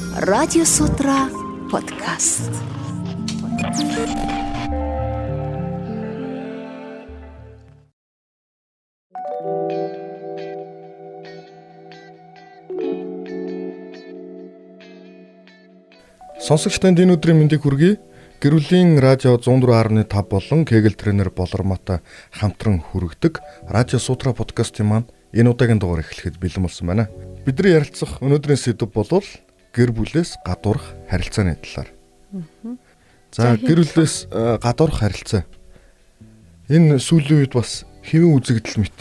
Радио Сутра подкаст. Сонсогчдод энэ өдрийн мэндийг хүргэе. Гэрүүлийн радио 104.5 болон Кегel тренер Болормотой хамтран хүргэдэг Радио Сутра подкастын маань энэ удаагийн дугаар эхлэхэд бэлэн болсон байна. Бидний ярилцах өнөөдрийн сэдэв бол гэр бүлээс гадуурх харилцааны талаар. За гэр бүлээс гадуурх харилцаа. Энэ сүүлийн үед бас хэвэн үзэгдэл мэт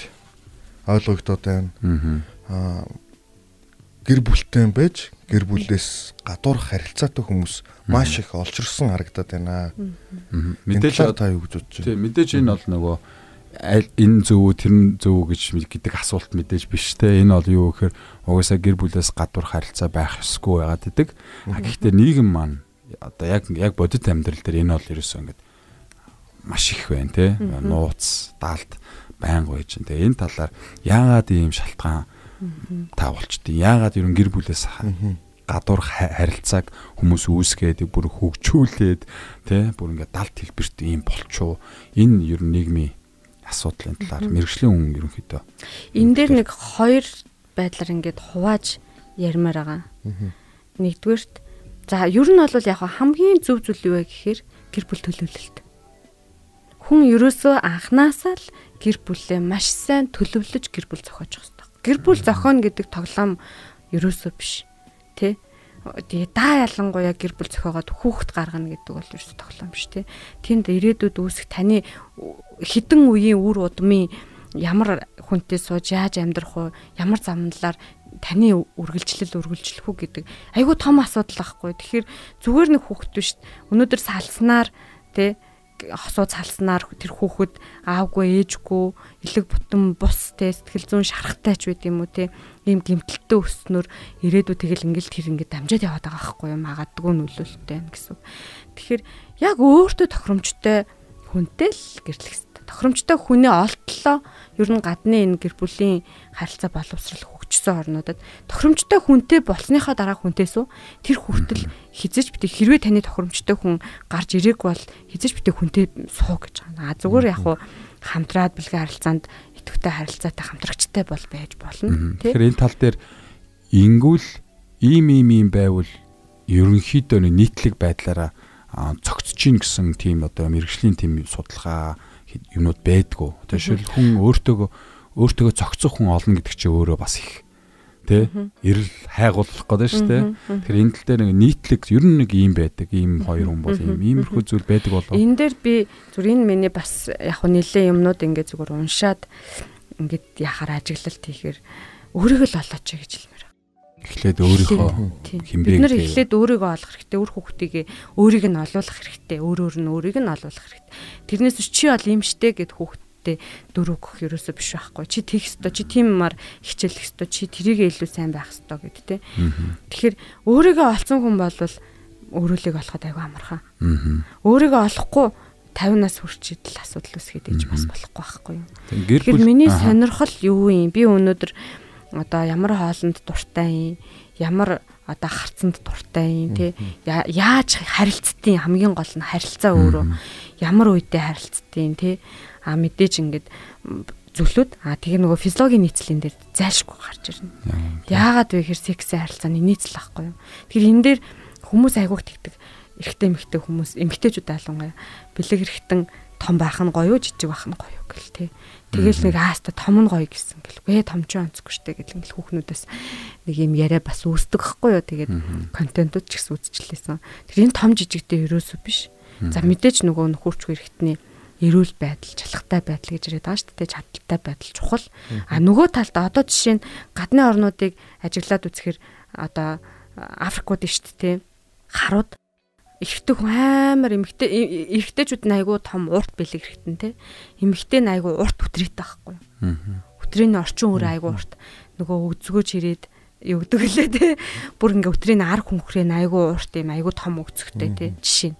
ойлгогдоод байна. Аа гэр бүлтэй байж гэр бүлээс гадуурх харилцаатай хүмүүс маш их олчирсан харагдаад байна. Мэдээж та юу гэж бодож байна? Тийм мэдээж энэ бол нөгөө энэ зөв тэр нь зөв гэж гэдэг асуулт мэдээж биш те энэ бол юу гэхээр угаасаа гэр бүлээс гадуур харилцаа байх ёсгүй байгаад идэг. А гэхдээ нийгэм маань одоо яг яг бодит амьдрал дээр энэ бол ерөөсөө ингээд маш их байна те нууц даалт байнга байж байна. Тэгээ энэ талаар яагаад ийм шалтгаан таавалчдیں۔ Яагаад ерөн гэр бүлээс гадуур харилцааг хүмүүс үүсгээд бүр хөгжүүлээд тий бүр ингээд далд хэлбэрт ийм болчоо. Энэ ер нь нийгмийн асуудлын талаар мэрэгжлийн хүн ерөнхийдөө энэ дээр нэг хоёр байдлаар ингээд хувааж ярмаар байгаа. Нэгдүгээрт за ер нь бол яг хамгийн зөв зүйл юу вэ гэхээр гэр бүл төлөвлөлт. Хүн ерөөсөө анханасаа л гэр бүлээ маш сайн төлөвлөж гэр бүл зохиож байгаа Гэр бүл зохионо гэдэг тоглоом ерөөсөө биш. Тэ? Тэгээ даа ялангуяа гэр бүл зохиогоод хүүхэд гаргана гэдэг бол ерөөсөө тоглоом биш тэ. Тэнд ирээдүйд үүсэх таны хідэн үеийн үр удмын ямар хүнтэй сууж яаж амьдрах вэ? Ямар замналаар таны үргэлжлэл үргэлжлэх үү гэдэг айгүй том асуудал байхгүй. Тэгэхээр зүгээр нэг хүүхэд биш. Өнөөдөр салснаар тэ хосуу цалснаар тэр хүүхэд аавгүй ээжгүй элэг бутан бус те сэтгэл зүйн шарахтай ч байд юм уу те ийм гимтэлтэй өснөр ирээдүй тэгэл ингээл тэр ингээд дамжаад яваад байгаа байхгүй юм магадгүй нөлөөлттэй байна гэсэн. Тэгэхээр яг өөртөө тохиромжтой хүнтэй л гэрлэх хэрэгтэй. Тохиромжтой хүнээ олтлоо ер нь гадны энэ гэр бүлийн харилцаа боловсрал хөгжсөн орнуудад тохиромжтой хүнтэй болсныхаа дараа хүнтэйсүү тэр хүртэл хизэж битээ хэрвээ таны тохиромжтой хүн гарч ирээг бол хизэж битээ хүнтэй суу гэж байгаа. А зүгээр яг хуу хамтраад бэлгийн харилцаанд идэвхтэй харилцаатай хамтрагчтай бол байж болно. Тэгэхээр энэ тал дээр ингүүл ийм ийм ийм байвал ерөнхийдөө нийтлэг байдлаараа цогцож гин гэсэн тийм одоо мэрэгжлийн тийм судалгаа юмнууд байдгүй. Тэшэл хүн өөртөө өөртөө зохицох хүн олно гэдэг чинь өөрөө бас их тий эрэл хайгуулах гэдэг шүү дээ. Тэгэхээр энэ тал дээр нэг нийтлэг ер нь нэг юм байдаг. Ийм хоёр хүн бол ийм иймэрхүү зүйл байдаг болов. Энэ дээр би зүр энэ миний бас яг хөө нэлээ юмнууд ингээ зүгээр уншаад ингээд яхаар ажиглалт хийхээр өөрийгөө л олооч гэж хэлмээр. Эхлээд өөрийнхөө хэмбэг бид нар эхлээд өөрийгөө олох хэрэгтэй, өөр хүүхдийг өөрийг нь олуулах хэрэгтэй, өөр өөр нь өөрийг нь олуулах хэрэгтэй. Тэрнээс чи бол юм штэ гэд хүүхд хүүхдтэй дөрөв гөх ерөөсөө биш байхгүй. Чи тех ёстой, чи тийммар хичээлэх ёстой, чи тэрийг илүү сайн байх ёстой гэд тэ. Тэгэхээр өөрийгөө олцсон хүн бол өөрөөлийг олоход аягүй амархан. Өөрийгөө олохгүй 50-наас хүрч идэл асуудал үүсгээд ээж бас болохгүй байхгүй юу. Тэгэхээр миний сонирхол юу юм? Би өнөөдөр одоо ямар хоолнд дуртай юм? Ямар одоо харцанд дуртай юм тий. Яаж харилцтыг хамгийн гол нь харилцаа өөрөө. Ямар үедээ харилцтыг тий. А мэдээж ингээд зөвлөд а тэгээ нөгөө физиологийн нийцлийн дээр зайлшгүй гарч ирнэ. Яагаад вэ гэхээр сексийн харилцааны нийцэл байхгүй юу. Тэгэхээр энэ дээр хүмүүс айгуух тэгдэг. Эрэгтэй эмэгтэй хүмүүс эмэгтэйчүүд алангаа бэлэг эрэгтэн том байх нь гоё жижиг байх нь гоё гэл тээ. Тэгэл нэг ааста том нь гоё гэсэн гэл. Гээ том ч онцгүй штэ гэл ингээл хүүхнүүдээс нэг юм яриа бас үүсдэг хгүй юу. Тэгээд контентууд ч гэсэн үзчихлээсэн. Тэр энэ том жижигтэй ерөөсөө биш. За мэдээж нөгөө нөхөрч эрэхтний эрүүл байдал, чалгатай байдал гэж яриад байгаа шүү дээ. Чадaltaй байдал чухал. А нөгөө талд одоо жишээ нь гадны орнуудыг ажиглаад үзэхээр одоо Африкууд шүү дээ. Харууд эрэгтэй хүн амар эмэгтэй эрэгтэйчүүд нь айгүй том урт бэлэг эрэгтэн те. Эмэгтэй нь айгүй урт бүтрийтэй байхгүй юу? Бүтрийн орчин өөр айгүй урт. Нөгөө өгзгөөч ирээд өгдөг лээ те. Бүр ингээ өтрийн ар хүнхрээ айгүй урт юм айгүй том өгцөгтэй те. Жишээ нь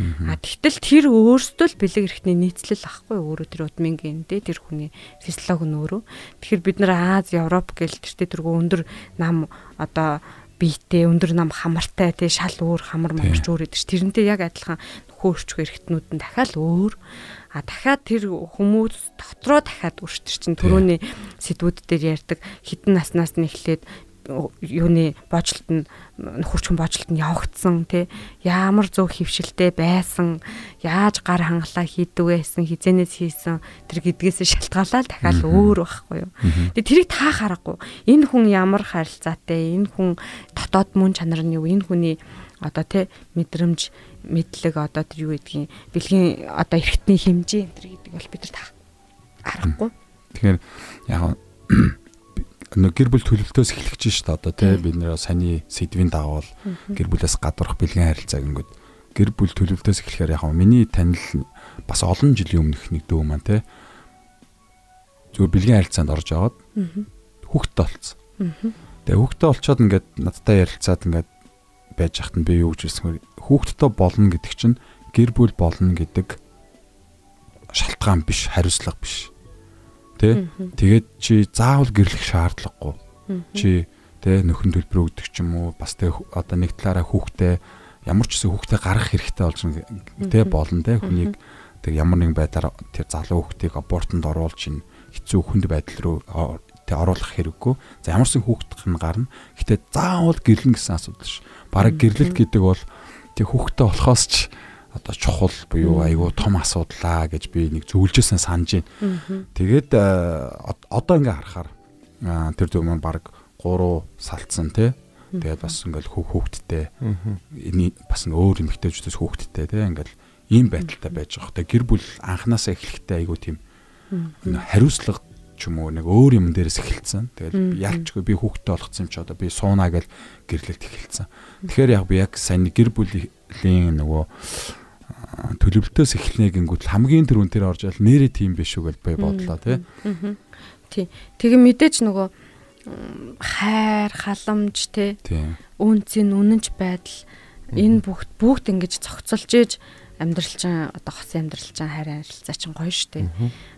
А тэгтэл тэр өөрсдөө л бэлэг эрхтний нийцлэл ахгүй өөрөө тэр удмынгийн дээ тэр хүний физиологи нь өөрөө. Тэгэхээр бид нар Аз, Европ гэл тэртээ тэргүй өндөр нам одоо биетэй өндөр нам хамартай тий шал өөр хамар мамарч өөр гэдэг ш. Тэрнтэй яг адилхан нөхөрч эргэтнүүд нь дахиад өөр. А дахиад тэр хүмүүс дотроо дахиад өрштөр чинь төрөний сэдвүүд дээр ярьдаг хідэн наснаас нь эхлээд юуны боочлолт нь нөхөрчөн боочлолт нь явагдсан тий ямар зөв хөвшилтэй байсан яаж гар хангалаа хийдэг байсан хизэнээс хийсэн тэр гэдгээс шалтгаалаад дахиад өөр байхгүй юу? Тэгээ тэрийг та харахгүй энэ хүн ямар харилцаатай энэ хүн дотоод мөн чанар нь юу энэ хүний одоо тий мэдрэмж мэдлэг одоо тэр юу гэдгийг бэлгийн одоо эргэтний хэмжээ энэ гэдэг бол бид нар та харахгүй тэгэхээр яг нэг гэр бүл төлөвлөлтөөс эхлэж шít одоо тий бид нэр саний сэдвийн дагавал гэр бүлээс гадуурх бэлгийн харилцааг ингээд гэр бүл төлөвлөлтөөс эхлэхээр яг миний танил бас олон жилийн өмнөх нэг дүү маань тий зүгээр бэлгийн харилцаанд орж аваад хүүхдтэй болцсон. Тэгээ хүүхдтэй олцоод ингээд надтай ярилцаад ингээд байж хахад нь би юу гэж хэлсэн хүүхдтэй болно гэдэг чинь гэр бүл болно гэдэг шалтгаан биш хариуцлага биш Тэ? Тэгээд чи заавал гэрлэх шаардлагагүй. Чи тэ нөхөн төлбөр өгдөг ч юм уу бас тэ одоо нэг талаараа хүүхдээ ямар ч гэсэн хүүхдээ гаргах хэрэгтэй болж тэ болно тэ хүнийг тэг ямар нэгэн байдлаар тэр залуу хүүхдийг абортонд оруулж ин хэцүү хүнд байдал руу тэ оруулах хэрэггүй. За ямарсан хүүхд гэн гарна. Гэтэ заавал гэрлэн гэсэн асуудал ш. Бараг гэрлэлт гэдэг бол тэг хүүхдтэй болохоос ч одоо чухал буюу айгүй том асуудлаа гэж би нэг зөвлөжсэн санаж байна. Тэгээд одоо ингээ харахаар тэр зөв маань баг 3 салцсан тий. Тэгээд бас ингээл хүүх хүүхдтэй энэ бас өөр эмэгтэйчдээс хүүхдтэй тий ингээл ийм байдалтай байж байгаа. Тэгээд гэр бүл анханасаа эхлэхдээ айгүй тийм хариуцлага ч юм уу нэг өөр юм дээрээс эхэлсэн. Тэгээд ялчгүй би хүүхдтэй болгоцсон юм чи одоо би суунаа гэж гэрлэлт эхэлсэн. Тэгэхээр яг би яг сайн гэр бүлийн нөгөө төлөвлөлтөөс эхлэнэ гингүүт хамгийн түрүүн тэр орж ял нэрээ тийм биш үү гэж би бодлоо тий. Тий. Тэгээ мэдээч нөгөө хайр, халамж тий. Үнцэн үнэнч байдал энэ бүгд бүгд ингэж цогцолж ээж амьдрал чинь одоо хос амьдрал чинь хайр харилцаа чинь гоё штэ.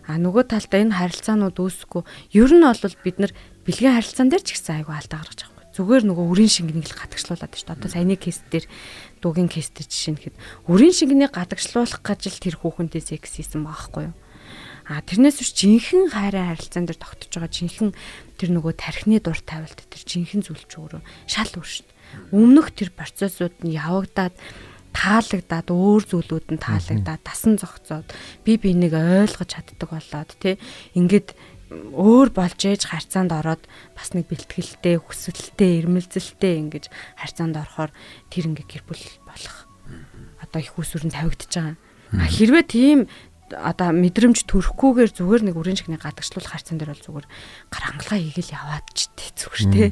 А нөгөө талдаа энэ харилцаанууд үүсэхгүй ер нь бол бид нар бэлгийн харилцаан дээр ч гэсэн айгүй алдаа гаргаж. Зүгээр нөгөө үрийн шингэнийг л гадагшлуулад штэ. Одоо саяны кейс дээр дуугийн кейстэй жишээ нь хэд үрийн шингэнийг гадагшлуулах гэж л тэр хүүхэнтэй секс хийсэн байгаа байхгүй юу? А тэрнээс биш жинхэнэ хайрын харилцаан дээр тогтож байгаа жинхэнэ тэр нөгөө тархины дур тавилт тэр жинхэнэ зүйл ч өөрөө шал өөр шүү дээ. Өмнөх тэр процессууд нь явагдаад таалагдаад өөр зүйлүүд нь таалагдаад тасан зогцоод би бинийг ойлгож чаддаг болоод тий ингээд өөр болж ээж харьцаанд ороод бас нэг бэлтгэлтэй, хүсэлтэй, ирмэлзэлтэй ингэж харьцаанд орохоор тэр ингээ гэр бүл болох. Одоо их усүр нь тавигдчихж байгаа. А хэрвээ тийм одоо мэдрэмж төрөхгүйгээр зүгээр нэг үрийн шигний гадагшлуулах харьцаан дээр бол зүгээр гар хангалгаа хийгээл яваад ч зүгээр те.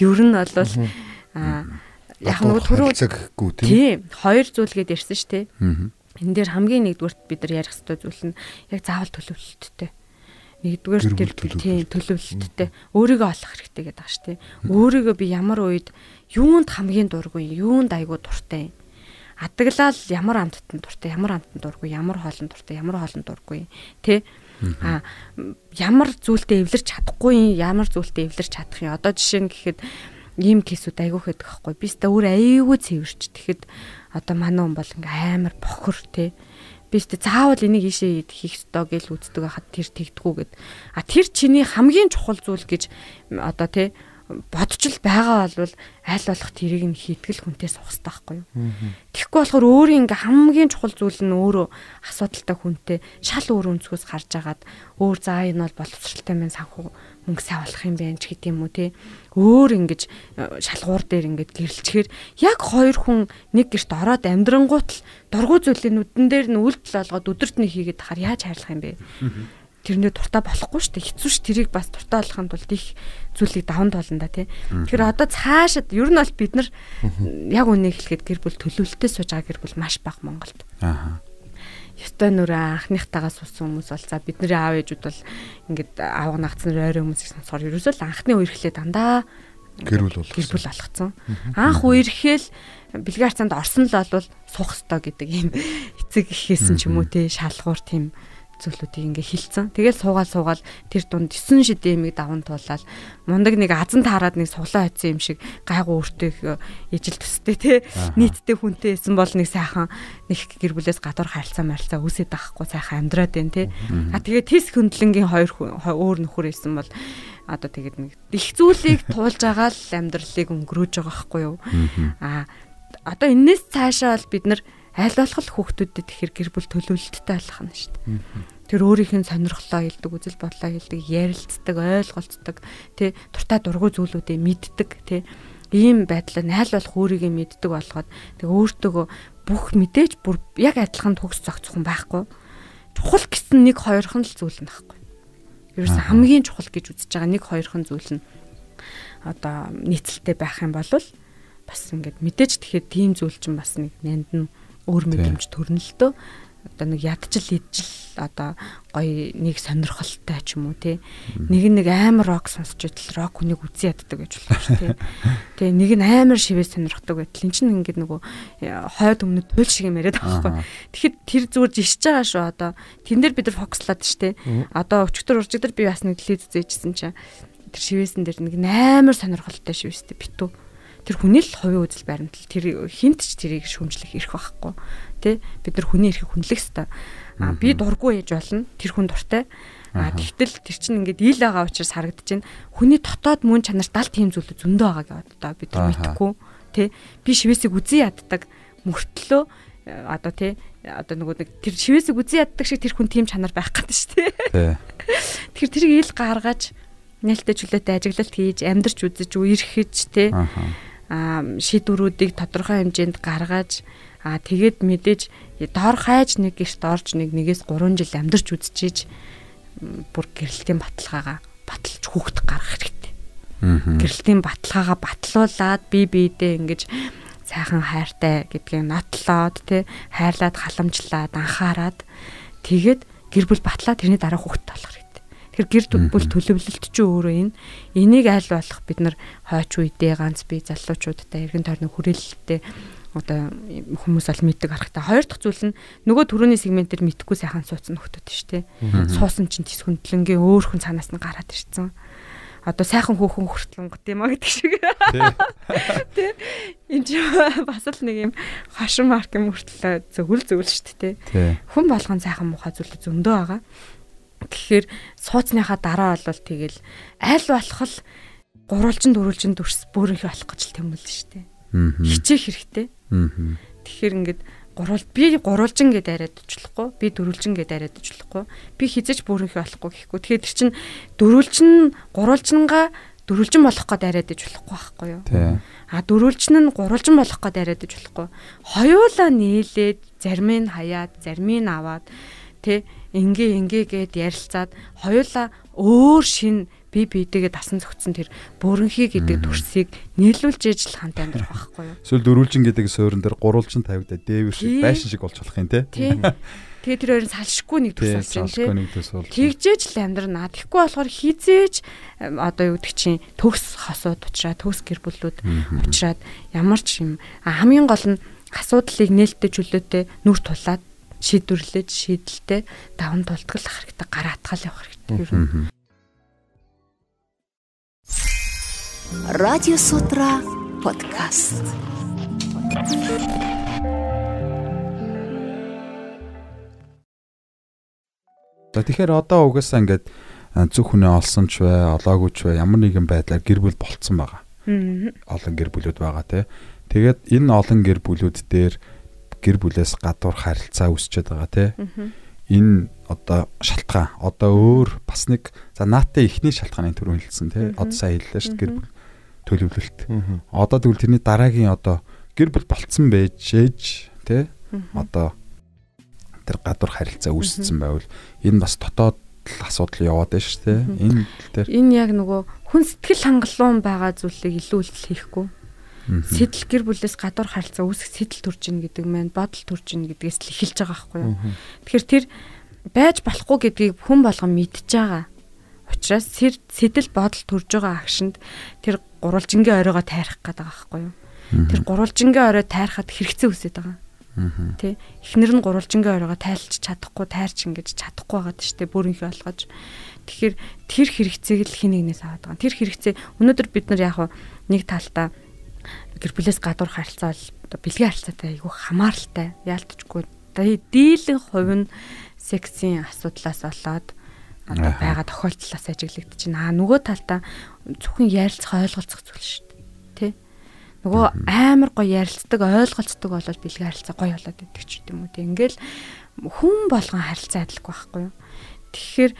Ер нь бол а яг нэг түрүү цаггүй тийм. Хоёр зүйл гээд ярьсан шүү те. Энэ дээр хамгийн нэгдүгürt бид нар ярих хэрэгтэй зүйл нь яг заавал төлөвлөлттэй нэгдүгээр тийм төлөвлөлттэй өөрийгөө олох хэрэгтэй гэдэг шүү дээ. Өөрийгөө би ямар үед юунд хамгийн дургүй, юунд айгуу дуртай. Адаглал ямар амттанд дуртай, ямар амттанд дургүй, ямар хоолнд дуртай, ямар хоолнд дургүй, тэ? А ямар зүйлтэй эвлэрч чадахгүй, ямар зүйлтэй эвлэрч чадах юм. Одоо жишээ нь гэхэд ийм кейсүүд айгуу хэдэг байхгүй. Би өөртөө өөр айгүй цэвэрч. Тэгэхэд одоо манай хүн бол ингээм амар бохор, тэ? Би өөртөө заавал энийг ийшээ хийх ёстой гэж үздэг байхад тэр тэгдэггүй гэд. А тэр чиний хамгийн чухал зүйл гэж одоо тий бодч л байгаа бол аль болох тэрийг нь хийтгэл хүнтэй хэрэгтэй байхгүй юу. Тэгэхгүй болохоор өөрийн ингээ хамгийн чухал зүйл нь өөрөө асуудалтай хүнтэй шал өөр өнцгөөс харж агаад өөр заа энэ бол боловсралтай мэн санхүү мөнгө сайн болох юм байна ч гэдэг юм уу те? Өөр ингэж э, шалгуур дээр ингэж гэрэлчээр яг хоёр хүн нэг гэрт ороод амьдрангуут л дургуй зүйлийн нүдэн дээр нь үйлдэл олгоод өдөрт нэг хийгээд тахаар яаж хайрлах юм бэ тэрнээ дуртай болохгүй шүү дээ. Хэцүү ш тэрийг бас дуртай болохын тулд их зүйлийг даван толно да тий. Тэгэхээр одоо цаашид ер нь бол бид нар яг үнийг хэлэхэд гэр бүл төлөвлөлтөд сууж байгаа гэр бүл маш бага Монголд. Аа ёстой нүрээ анхныхтайгаа суусан хүмүүс бол за бидний аав ээжүүд бол ингээд аав нагц нар ойрын хүмүүс их сонсохоор ерөөсөө л анхны үерхлээ дандаа гэр бүл болох гэр бүл алгацсан. Анх үерхэл бэлгийн харцаанд орсон л бол суух ёстой гэдэг ийм эцэг ихээсэн ч юм уу те шалгуур тийм зүйлүүдийг ингээ хилцэн. Тэгэл суугаал суугаал тэр дунд 9 шидэмиг даван туулаад мундаг нэг азан таарад нэг суглаа хоцсон юм шиг гайгүй өөртөө ижил төстэй те нийтдээ хүнтэй исэн бол нэг сайхан нэг гэр бүлээс гадуур харилцаа марилцаа үсээд байхгүй сайхан амьдраад байна те. А тэгээ тис хөндлөнгийн хоёр өөр нөхөр исэн бол одоо тэгээд нэг их зүйлийг туулж байгаа л амьдралыг өнгөрөөж байгаа байхгүй юу. А одоо энэс цаашаа бол бид нар аль болох хүүхдүүдэд тэгэхээр гэр бүл төлөвлөлттэй байх нь шүү дээ. Тэр өөрийнх нь сонирхлоо хилдэг, үзэл бодлоо хилдэг, ярилцдаг, ойлголцдог, тэ дуртай дургуй зүйлүүдээ мэддэг, тэ ийм байдлаар аль болох өөрийгөө мэддэг болгоод тэг өөртөөгөө бүх мэдээж бүр яг адилхан төгс зохицох юм байхгүй. Чухал гэсэн нэг хоёрхан л зүйл нь байхгүй. Ерөөс хамгийн чухал гэж үзэж байгаа нэг хоёрхан зүйл нь одоо нийцэлтэй байх юм бол бас ингээд мэдээж тэгэхээр тийм зүйл чинь бас нэг нанд нь өөр мэдрэмж төрнө л дөө. Одоо нэг ядчил идэл одоо гоё нэг сонирхолтой ч юм уу те нэг нэг амар рок сонсч идэл рок хүнийг үзий яддаг гэж болох шүү те тэгээ нэг нь амар шивээ сонирхдаг байтал. Эн чинь ингээд нөгөө э, хойд өмнө туйл шиг юм яриад байгаа байхгүй. Тэгэхэд тэр зүгээр жишж байгаа шүү одоо. Тэн дээр бид нар фокуслаад шүү те одоо өчтөр уржиг дээр би бас нэг телевиз үзээжсэн чинь тэр шивээсэн дээр нэг амар сонирхолтой шивээстэй битүү тэр хүний л хувийн үзэл баримтал тэр хинт ч тэрийг шүүмжлэх эрх байхгүй. Тий бид нар хүний эрхийг хүндлэх ёстой. А би дурггүй яж болно. Тэр хүн дуртай. А тэгтэл тэр чинь ингээд ил байгаа учраас харагдаж байна. Хүний дотоод мөн чанар далд тийм зүйл зөндөө байгаа гэдэг одоо бид нар мэдхгүй тий би шивээсийг үзий яддаг мөртлөө э, одоо тий одоо нөгөө нэг тэр шивээсийг үзий яддаг шиг тэр хүн тийм чанар байх гэдэг шүү дээ. Тэгэхээр тэрийг ил гаргаж нээлттэй чөлөөтэй ажиглалт хийж амьдрч үзэж үерхэж тий шийдвэрүүдийг тодорхой хэмжээнд гаргаж аа тэгээд мэдээж доор хайж нэг гэрт орж нэг нэгээс 3 жил амьдарч үзчихэж бүр гэрэлтийн баталгаагаа баталж хүүхд гаргах хэрэгтэй. Гэрэлтийн баталгаагаа батлуулаад бие биедээ ингэж сайхан хайртай гэдгийг нотлоод тэ хайрлаад халамжлаад анхаарад тэгээд гэр бүл батлаа тэрний дараа хүүхд болох Тэгэхээр гэр бүл төлөвлөлт чинь өөрөө энэ. Энийг аль болох бид нар хойч үедээ ганц бие залуучуудтай эргэн тойрны хүрээлэлтэй одоо хүмүүс ол мэддэг аргатай. Хоёр дахь зүйл нь нөгөө төрөний сегментээр мэдхгүй сайхан суудсан нөхдүүд шүү дээ. Суусан чинь тис хөндлөнгийн өөр хүн цаанаас нь гараад ирсэн. Одоо сайхан хүүхэн хүртлэн гот юм а гэдэг шиг. Тэ. Энд чинь бас л нэг юм хошин марк юм хүртэл зөвл зөвл шүү дээ. Хүн болгон сайхан муухай зүйл зөндөө байгаа. Тэгэхээр сууцныхаа дараа бол тэгэл аль болох л гурвалжин дөрвөлжин дүрс бөөрийнхөө болох гэж л тэмүүлэн штэ. Хичээх хэрэгтэй. Тэгэхээр ингээд гурвал би гурвалжин гэдээ яриад очлохгүй би дөрвөлжин гэдээ яриад очлохгүй би хизэж бүрийнхээ болохгүй гэхгүй. Тэгэхээр тэр чин дөрвөлжин гурвалжингаа дөрвөлжин болох гээд яриад иж болохгүй байхгүй юу? А дөрвөлжин нь гурвалжин болох гээд яриад иж болохгүй хоёулаа нийлээд зарим нь хаяад зарим нь аваад тэ ингээ ингээ гэд ярилцаад хоёулаа өөр шин би бидэгээ дасан зөгцсөн тэр бүрэнхий гэдэг төрсийг нийлүүлж ижил хамт амьдрах байхгүй юу. Эсвэл дөрвөлжин гэдэг суурин дээр гурвалжин тавигдаа дээвэр шиг байшин шиг болж болох юм те. Тэгээ тэр хоёрын салшгүй нэг төс болж байна тий. Тэгжээж л амьдрнаа. Тэгэхгүй болохоор хизээж одоо юу гэдэг чинь төгс хосууд уучраа төгс гэр бүлүүд уучраад ямар ч юм хамгийн гол нь асуудлыг нээлттэй чөлөөтэй нүр тулаад шийдвэрлэж шийдэлтэй даван тултгалах хэрэгтэй гараа атгал явах хэрэгтэй. Радио Сутра подкаст. За тэгэхээр одоо угаасаа ингээд зөв хүнээ олсон ч бай, олоогүй ч бай, ямар нэгэн байдлаар гэр бүл болцсон байгаа. Олон гэр бүлүүд байгаа тий. Тэгээд энэ олон гэр бүлүүд дээр гэр бүлээс гадуур харилцаа үүсчээд байгаа тий. Энэ одоо шалтгаан одоо өөр бас нэг за наатаа ихний шалтгааны төрөө хэлсэн тий. Одоо сайн хэллээ шүү гэр бүл төлөвлөлт. Одоо тэгвэл тэрний дараагийн одоо гэр бүл болцсон байж ээж тий. Одоо тэр гадуур харилцаа үүссэн байвал энэ бас дотоод асуудал яваад байна шүү дээ. Энэ тэр энэ яг нөгөө хүн сэтгэл хангалуун байгаа зүйлийг илүү их хийхгүй Сэтэл гэр бүлээс гадуур харилцаа үүсэх сэтэл төрж ийн гэдэг маань бодол төрж ийн гэдгээс л эхэлж байгаа байхгүй юу. Тэгэхээр тэр байж болохгүй гэдгийг хүн болгон мэдж байгаа. Учираас сэтэл бодол төрж байгаа агшинд тэр гурвалжингийн оройгоо тайрах гээд байгаа байхгүй юу. Тэр гурвалжингийн орой тайрахад хэрэгцээ үсээд байгаа. Тэ эхнэр нь гурвалжингийн оройгоо тайлж чадахгүй тайрч ингэж чадахгүй байгаад штэ бүрэнхий болгож. Тэгэхээр тэр хэрэгцээг л хин нэгнээс аваад байгаа. Тэр хэрэгцээ өнөөдөр бид нар яг нэг талдаа гэр бүлээс гадуур харилцаа бол бэлгийн харилцаатай айгүй хамааралтай яалтчгүй. Дийлэн хувь нь сексийн асуудлаас болоод одоо байгаа тохиолдлоос ажиглагдаж байна. Аа нөгөө талдаа зөвхөн ярилцах ойлголцох зүйл шүү дээ. Тэ? Нөгөө амар гоё ярилцдаг, ойлголцдог болол бэлгийн харилцаа гоё болоод идэг ч юм уу. Тэ ингээл хүн болгон харилцаа адилгүй байхгүй юу? Тэгэхээр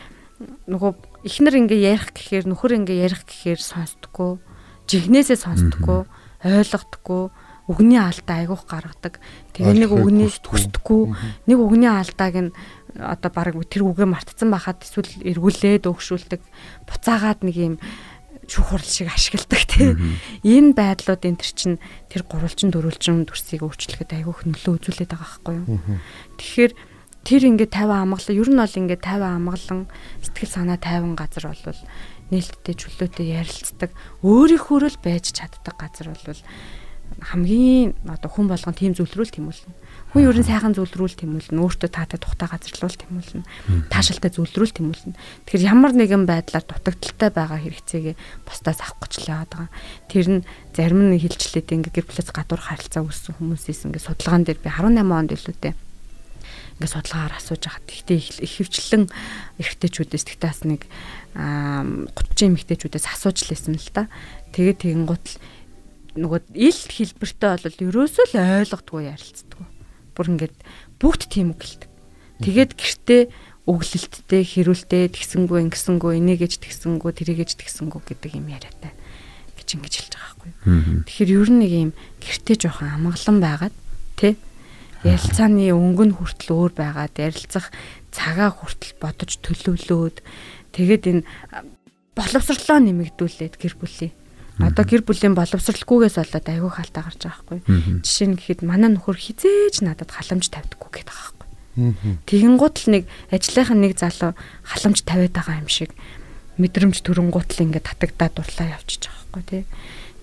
нөгөө эхнэр ингээ ярих гэхээр нөхөр ингээ ярих гэхээр сонсдоггүй, жигнэсээ сонсдоггүй, ойлгохдоггүй үгний алдаа айгуух гаргадаг. Тэгээ нэг үгний төсдөггүй, нэг үгний алдааг нь одоо баг тэр үгээ мартцсан байхад эсвэл эргүүлээд өгшүүлдэг буцаагаад нэг юм шүүхурл шиг ашигладаг тийм энэ байдлууд энэ төр чин тэр гурвалжин дөрвөлжин дүрсийг өөрчлөхөд айгүйх нөлөө үзүүлээд байгаа байхгүй юу? Тэгэхээр тэр ингээд 50 амгалан ер нь бол ингээд 50 амгалан сэтгэл санаа 50 газар болвол нээлттэй чөлөөтэй ярилцдаг өөрийнхөө л байж чаддаг газар болвол хамгийн одоо хүн болгон тийм зүйлрүүл тэмүүлнэ Хүн ер нь сайхан зүйлрүүл тэмүүлнэ. Өөртөө таатай тухтай газарлуул тэмүүлнэ. Таашаалтай зүйлрүүл тэмүүлнэ. Тэгэхээр ямар нэгэн байдлаар дутагдaltaй байгаа хэрэгцээгээ бусдаас авах гэж л яваад байгаа. Тэр нь зарим нь хилчлээд ингээ гэр бүлээс гадуур харилцаа үүссэн хүмүүсээс ингээ судалгаан дээр би 18 онд илүү дээ ингээ судалгаагаар асууж байгаа. Гэхдээ их хөвчлэн эрэгтэйчүүдээс тэгтээ бас нэг 30 эмэгтэйчүүдээс асууж лээсэн л та. Тэгээд тэгэн гутал нөгөө ил хэлбэртэй бол ерөөсөө л ойлгодгүй ярилцдаг бүр ингээд бүгд тийм үг гэлдэг. Тэгээд гэртээ өглөлттэй хэрүүлтэй тэгсэнгүү ингэсэнгүү энийгэж тэгсэнгүү тэрийгэж тэгсэнгүү гэдэг юм яриатай гэж ингэж хэлж байгаа байхгүй. Тэгэхээр ер нь нэг юм гэртээ жоохон амгалан байгаад тий ярилцааны өнгө нь хүртэл өөр байгаад ярилцах цагаа хүртэл бодож төлөвлөөд тэгээд энэ боловсрлоо нэмэгдүүлээд гэр бүлийн Одоо гэр бүлийн боловсралгүйгээс болоод айгүй хаалтаа гарч байгаа байхгүй. Жишээ нь гэхэд манай нөхөр хизээж надад халамж тавьдаггүй гэдэг байгаа байхгүй. Тэгэнгუут л нэг ажлынхаа нэг залуу халамж тавиад байгаа юм шиг мэдрэмж төрөнгуут л ингээд татагдаад дурлаа явчихж байгаа байхгүй тий.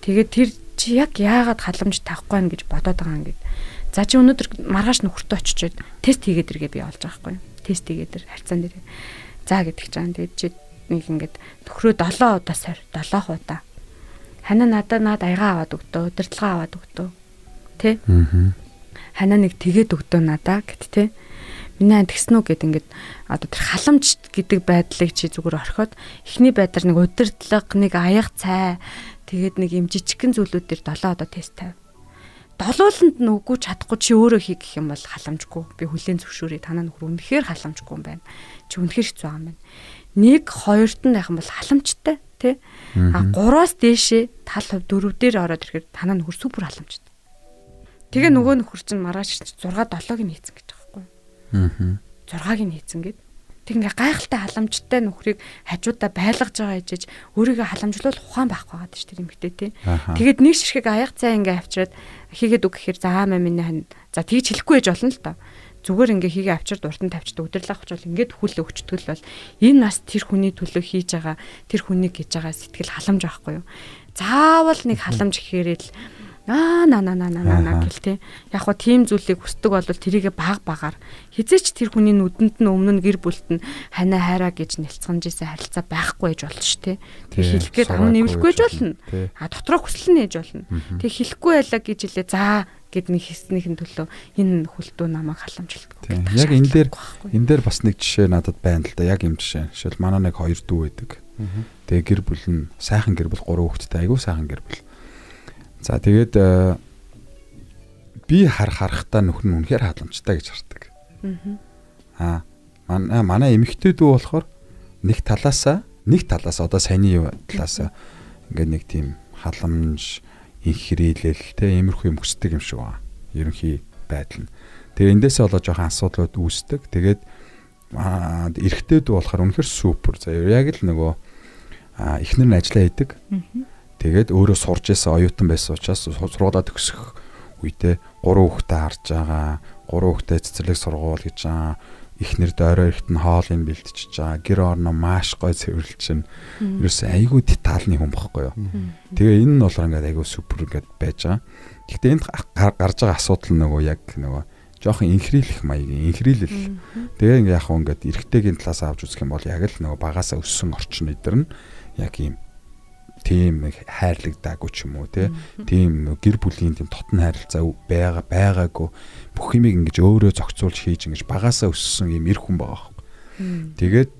Тэгээд тэр чи яг яагаад халамж тавихгүй юм гэж бодоод байгаа юм гээд. За чи өнөөдөр маргааш нөхөртөө очичоод тест хийгээд иргээ би олж байгаа байхгүй. Тест хийгээд ир харьцаан дээр. За гэдэг чинь тэгээд чи нэг ингээд нөхрөө 7 удаа сар 7 удаа хана надаа над аяга аваад өгдөө, удирдлага аваад өгдөө. Тэ? Аа. Хана нэг тэгээд өгдөө надаа гэт тэ. Миний тэгсэн үү гэд ингээд одоо тэр халамж гэдэг байдлыг чи зүгээр орхиод эхний байдлаар нэг удирдлага, нэг аяга цай тэгээд нэг юм жижигхэн зүйлүүд дээр 7 одоо тест тавь. Долууланд нь үгүй чадахгүй чи өөрөө хий гэх юм бол халамжгүй. Би хүлэн зөвшөөрье. Танаа нөхөр үнэхээр халамжгүй юм байна. Чи үнэхээр хэцүү юм байна. Нэг хоёрт нь яхан бол халамжтай тий. А 3-аас дээшээ тал хувь дөрөв дээр ороод ирэхээр танаа нөхөр супер халамжтай. Тэгээ нөгөө нөхөр чинь маргааш 6 7-ыг нь хийцэн гэж байгаа байхгүй. Аа. 6-ыг нь хийцэн гэд. Тэг ингээ гайхалтай халамжтай нөхрийг хажуудаа байлгаж байгаа ээжэж өөрийгөө халамжлуул ухаан байхгүй байгаа шүү дээ эмэгтэй тий. Тэгээд нэг ширхэг аяг цай ингээ авчираад хийгээд үг гэхээр за аа минь хань за тэгж хэлэхгүй ээж болно л доо. Зүгээр ингээ хийгээ авчирд урд нь тавьчдаг удирлах учраас ингээд хүл өгчдөг л бол энэ нас тэр хүний төлөө хийж байгаа тэр хүнийг гэж байгаа сэтгэл халамж байхгүй юу? Заавал нэг халамж гэхээрээ л аа на на на на на гэл те яг хоо тийм зүйлийг хүсдэг бол тэрийгэ баг багаар. Хизээч тэр хүний нүдэнд нь өмнө нь гэр бүлт нь ханаа хайраа гэж нэлцганжсэн харилцаа байхгүй ээж болно ш те тэг хэлэх гээд ам нэмлэхгүй ээж болно а дотроо хүсэл нь ээж болно тэг хэлэхгүй байлаа гэж хэлээ. За гэд нэг хэснийхэн төлөө энэ хүлтүү намайг халамжилдаг. Яг энэ дээр энэ дээр бас нэг жишээ надад байна л да. Яг юм жишээ. Жишээл манай нэг хоёр дүү байдаг. Тэгээ гэр бүл нь сайхан гэр бүл гурван хүүхэдтэй айгүй сайхан гэр бүл. За тэгээд э, би хар харахтаа нөхөр нь үнэхээр халамжтай гэж хардаг. Аа манай манай эмэгтэй дүү болохоор нэг талаасаа нэг талаас одоо саяны талаас ингээд нэг тийм халамж их хэрэглэл те иймэрхүү юм хүсдэг юм шиг байна. Ерөнхий байдал нь. Тэгээ эндээсээ болоо жоохон асуудлууд үүсдэг. Тэгээд эрэгтэйд болохоор үнэхээр супер. За яг л нөгөө эхнэр нь ажиллаа хийдэг. Тэгээд өөрөө сурж исэн оюутан байсан учраас сургуулаа төгсөх үедээ гурван хүүхдээ харж байгаа. Гурван хүүхдээ цэцэрлэг сургуул гэж байгаа ихнэр дойроо ихт нь хоолыг бэлтжиж байгаа. Гэр орноо маш гой цэвэрлж чинь. Ерөөс айгүй детальны хүн бохгүй юу. Тэгээ энэ нь болохоор ингээд айгүй супер ингээд байж байгаа. Гэхдээ энд гарч байгаа асуудал нөгөө яг нөгөө жоохон инхрийлэх маягийн инхрийлэл. Тэгээ ингээ яг ингээд эргэтэйгийн талаас авч үзэх юм бол яг л нөгөө багасаа өссөн орчин эдэр нь яг ийм тийм хайрлагдаагүй ч юм уу тийм гэр бүлийн тийм тотон хайралцаа байгаа байгаагүй бүх юмыг ингэж өөрөө зохицуулж хийж ингэж багасаа өссөн ийм эр хүн байгаа байхгүй. Тэгээд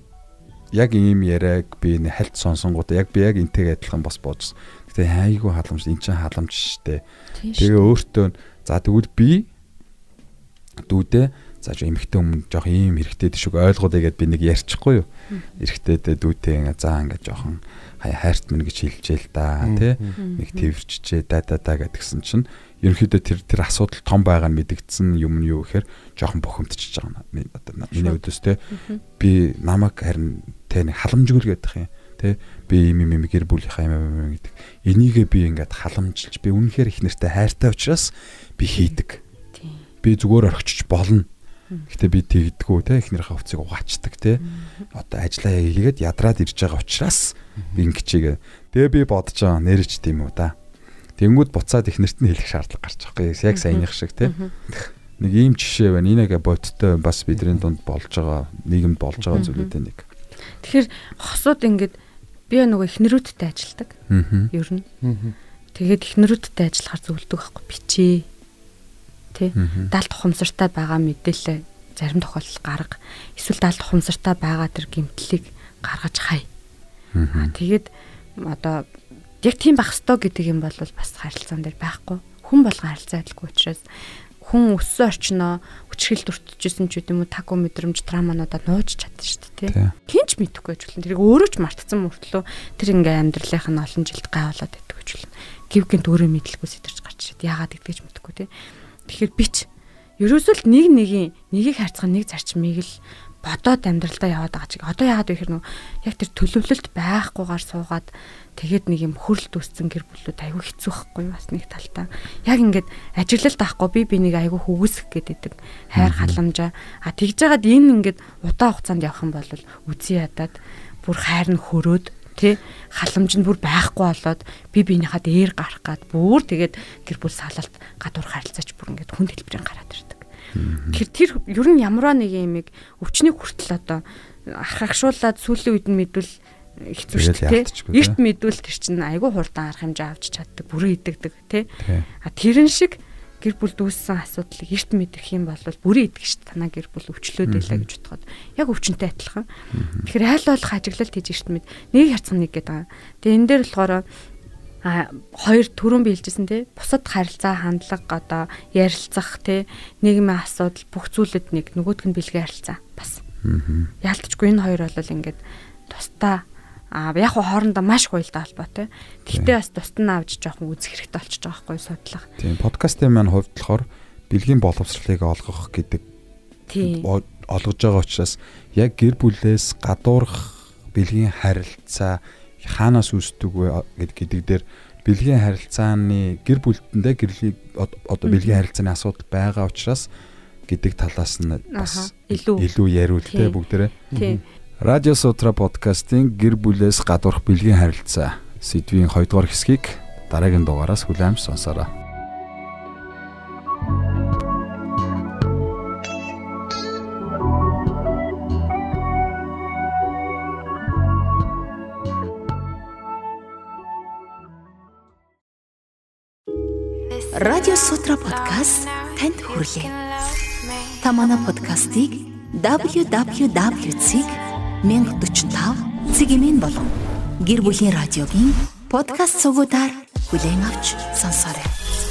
яг ийм яриаг би хальт сонсонгуудаа яг би яг энтэйг адилхан бас боожсон. Гэтэ хайгуу халамж эн чинь халамж штэ. Тэгээ өөртөө за тэгвэл би дүүдээ зааж эмхтэн өмнө жоох ийм хэрэгтэй тийшүүг ойлгоодэй гэд би нэг ярьчихгүй юу. Эрэгтэйдээ дүүтэй ингээ за ингээ жоохон хайрт минь гэж хэлжээл да тий. Нэг тэрчжээ да да да гэдгсэн чинь ерөнхийдөө тэр тэр асуудал том байгаа нь мэдэгдсэн юм нь юу гэхээр жоохон бухимдчихж байгаа юм. Одоо миний өдөөс тий. Би намайг харин тий нэг халамжгүй л гэдэг юм тий би юм юм гэр бүлийнхаа юм гэдэг энийгээ би ингээд халамжилж би үнэхээр их нэртэй хайртай учраас би хийдэг би зүгээр орхичж болно Гэтэ би тэгдэггүй те эхнэрийнхээ хувцсыг угаачдаг те. Одоо ажиллаа хийгээд ядраад ирж байгаа учраас би ингэчээгээ. Тэгээ би бодож байгаа нэрч тийм үү да. Тэнгүүд буцаад эхнэрт нь хэлэх шаардлага гарч байгаа юм. Яг саяных шиг те. Нэг ийм жишээ байна. Энийгээ бодтой бас бидний дунд болж байгаа нийгэмд болж байгаа зүйлүүдээ нэг. Тэгэхээр хосууд ингээд би нөгөө эхнэрүүдтэй ажилдаг. Ер нь. Тэгээд эхнэрүүдтэй ажиллахаар зөвлөдөг байхгүй бичээ тий. Далд ухамсартай байгаа мэдээлэл зарим тохиолдолд гарга. Эсвэл далд ухамсартай байгаа тэр гимтлийг гаргаж хай. Аа тэгээд одоо яг тийм байх ёстой гэдэг юм бол бас харилцаан дээр байхгүй. Хүн болгон харилцаа адилгүй учраас хүн өссөн орчноо хүчрхэл дүртжсэн ч гэдэм үү таку мэдрэмж травмануудаа нууж чадсан шүү дээ тий. Хинч мэдэхгүй болно. Тэрийг өөрөө ч мартсан мөртлөө тэр ингээ амьдралынх нь олон жилд гайвуулаад идэх гэж болно. Гівгэнт өөрөө мэдлгүй сэтэрч гарч шээд яагаад гэдгийг ч мэдэхгүй тий. Тэгэхээр бич ерөөсөө л нэг нэгийн нэгийг харьцах нэг зарчмыг л бодоод амьдралдаа яваад байгаа чиг. Одоо яагаад вэ гэхээр нөө яг тэр төлөвлөлт байхгүйгээр суугаад тэгээд нэг юм хөрөлт үүссэн гэр бүлүүд айгүй хэцүү байхгүй бас нэг талтаа. Яг ингээд ажиглалт авахгүй би би нэг айгүй хөвгөсөх гэдэг хайр халамжаа. А тэгж жагаад энэ ингээд удаан хугацаанд явах юм бол үзий ядаад бүр хайр нь хөрөөд тий халамж нь бүр байхгүй болоод би биенийхээ дээр гарах гад бүр тэгээд гэр бүл салалт гадуур харилцаач бүр ингээд хүн хэлбэрийн гараад ирдэг. Тэгэхээр тэр ер нь ямарваа нэг юмыг өвчний хүртэл одоо ахагшуулаад сүүлийн үед нь мэдвэл хэцүү шүү дээ. Эрт мэдвэл тэр чинь айгүй хурдан арга хэмжээ авч чаддаг, бүрэн идэгдэг тий. А тэрэн шиг гэр бүл дүүссэн асуудлыг эрт мэдэх юм бол бүрийн идэх ш танаа гэр бүл өвчлөөд байлаа гэж бодоход яг өвчнөд адилхан. Тэгэхээр айл болох ажиглалт хийж эрт мэд нэг харцсан нэг гэдэг. Тэгээ энэ дээр болохоор а хоёр төрөн биелжсэн те бусад харилцаа хандлага одоо ярилцах те нийгмийн асуудал бүх зүйлэд нэг нөгөөдг нь бэлгээ харилцаа бас. Яалтчгүй энэ хоёр бол ингээд тусдаа А яг хоо хоорондоо маш хуйлдаа холбоотой. Гэхдээ бас тусад нь авч жоохон үзэх хэрэгтэй болчихж байгаа байхгүй судлах. Тийм подкастын маань хувьд болохоор бэлгийн боловсролыг олгох гэдэг олгож байгаа учраас яг гэр бүлээс гадуурх бэлгийн харилцаа хаанаас үүсдэг вэ гэдэг дээр бэлгийн харилцааны гэр бүлтэндээ гэрлийг одоо бэлгийн харилцааны асуудал байгаа учраас гэдэг талаас нь бас илүү илүү яриул тэ бүгдээрээ. Тийм Радио Сутра подкастын гэр бүлээс гадуурх бэлгийн харилцаа сэдвийн 2 дугаар хэсгийг дараагийн дугаараас хүлээмж сонсоорой. Радио Сутра подкаст танд хүрэлээ. Та манай подкастыг www.cig 1045 цэгийн болон гэр бүлийн радиогийн подкаст цугуудаар бүлээн авч сонсоорой.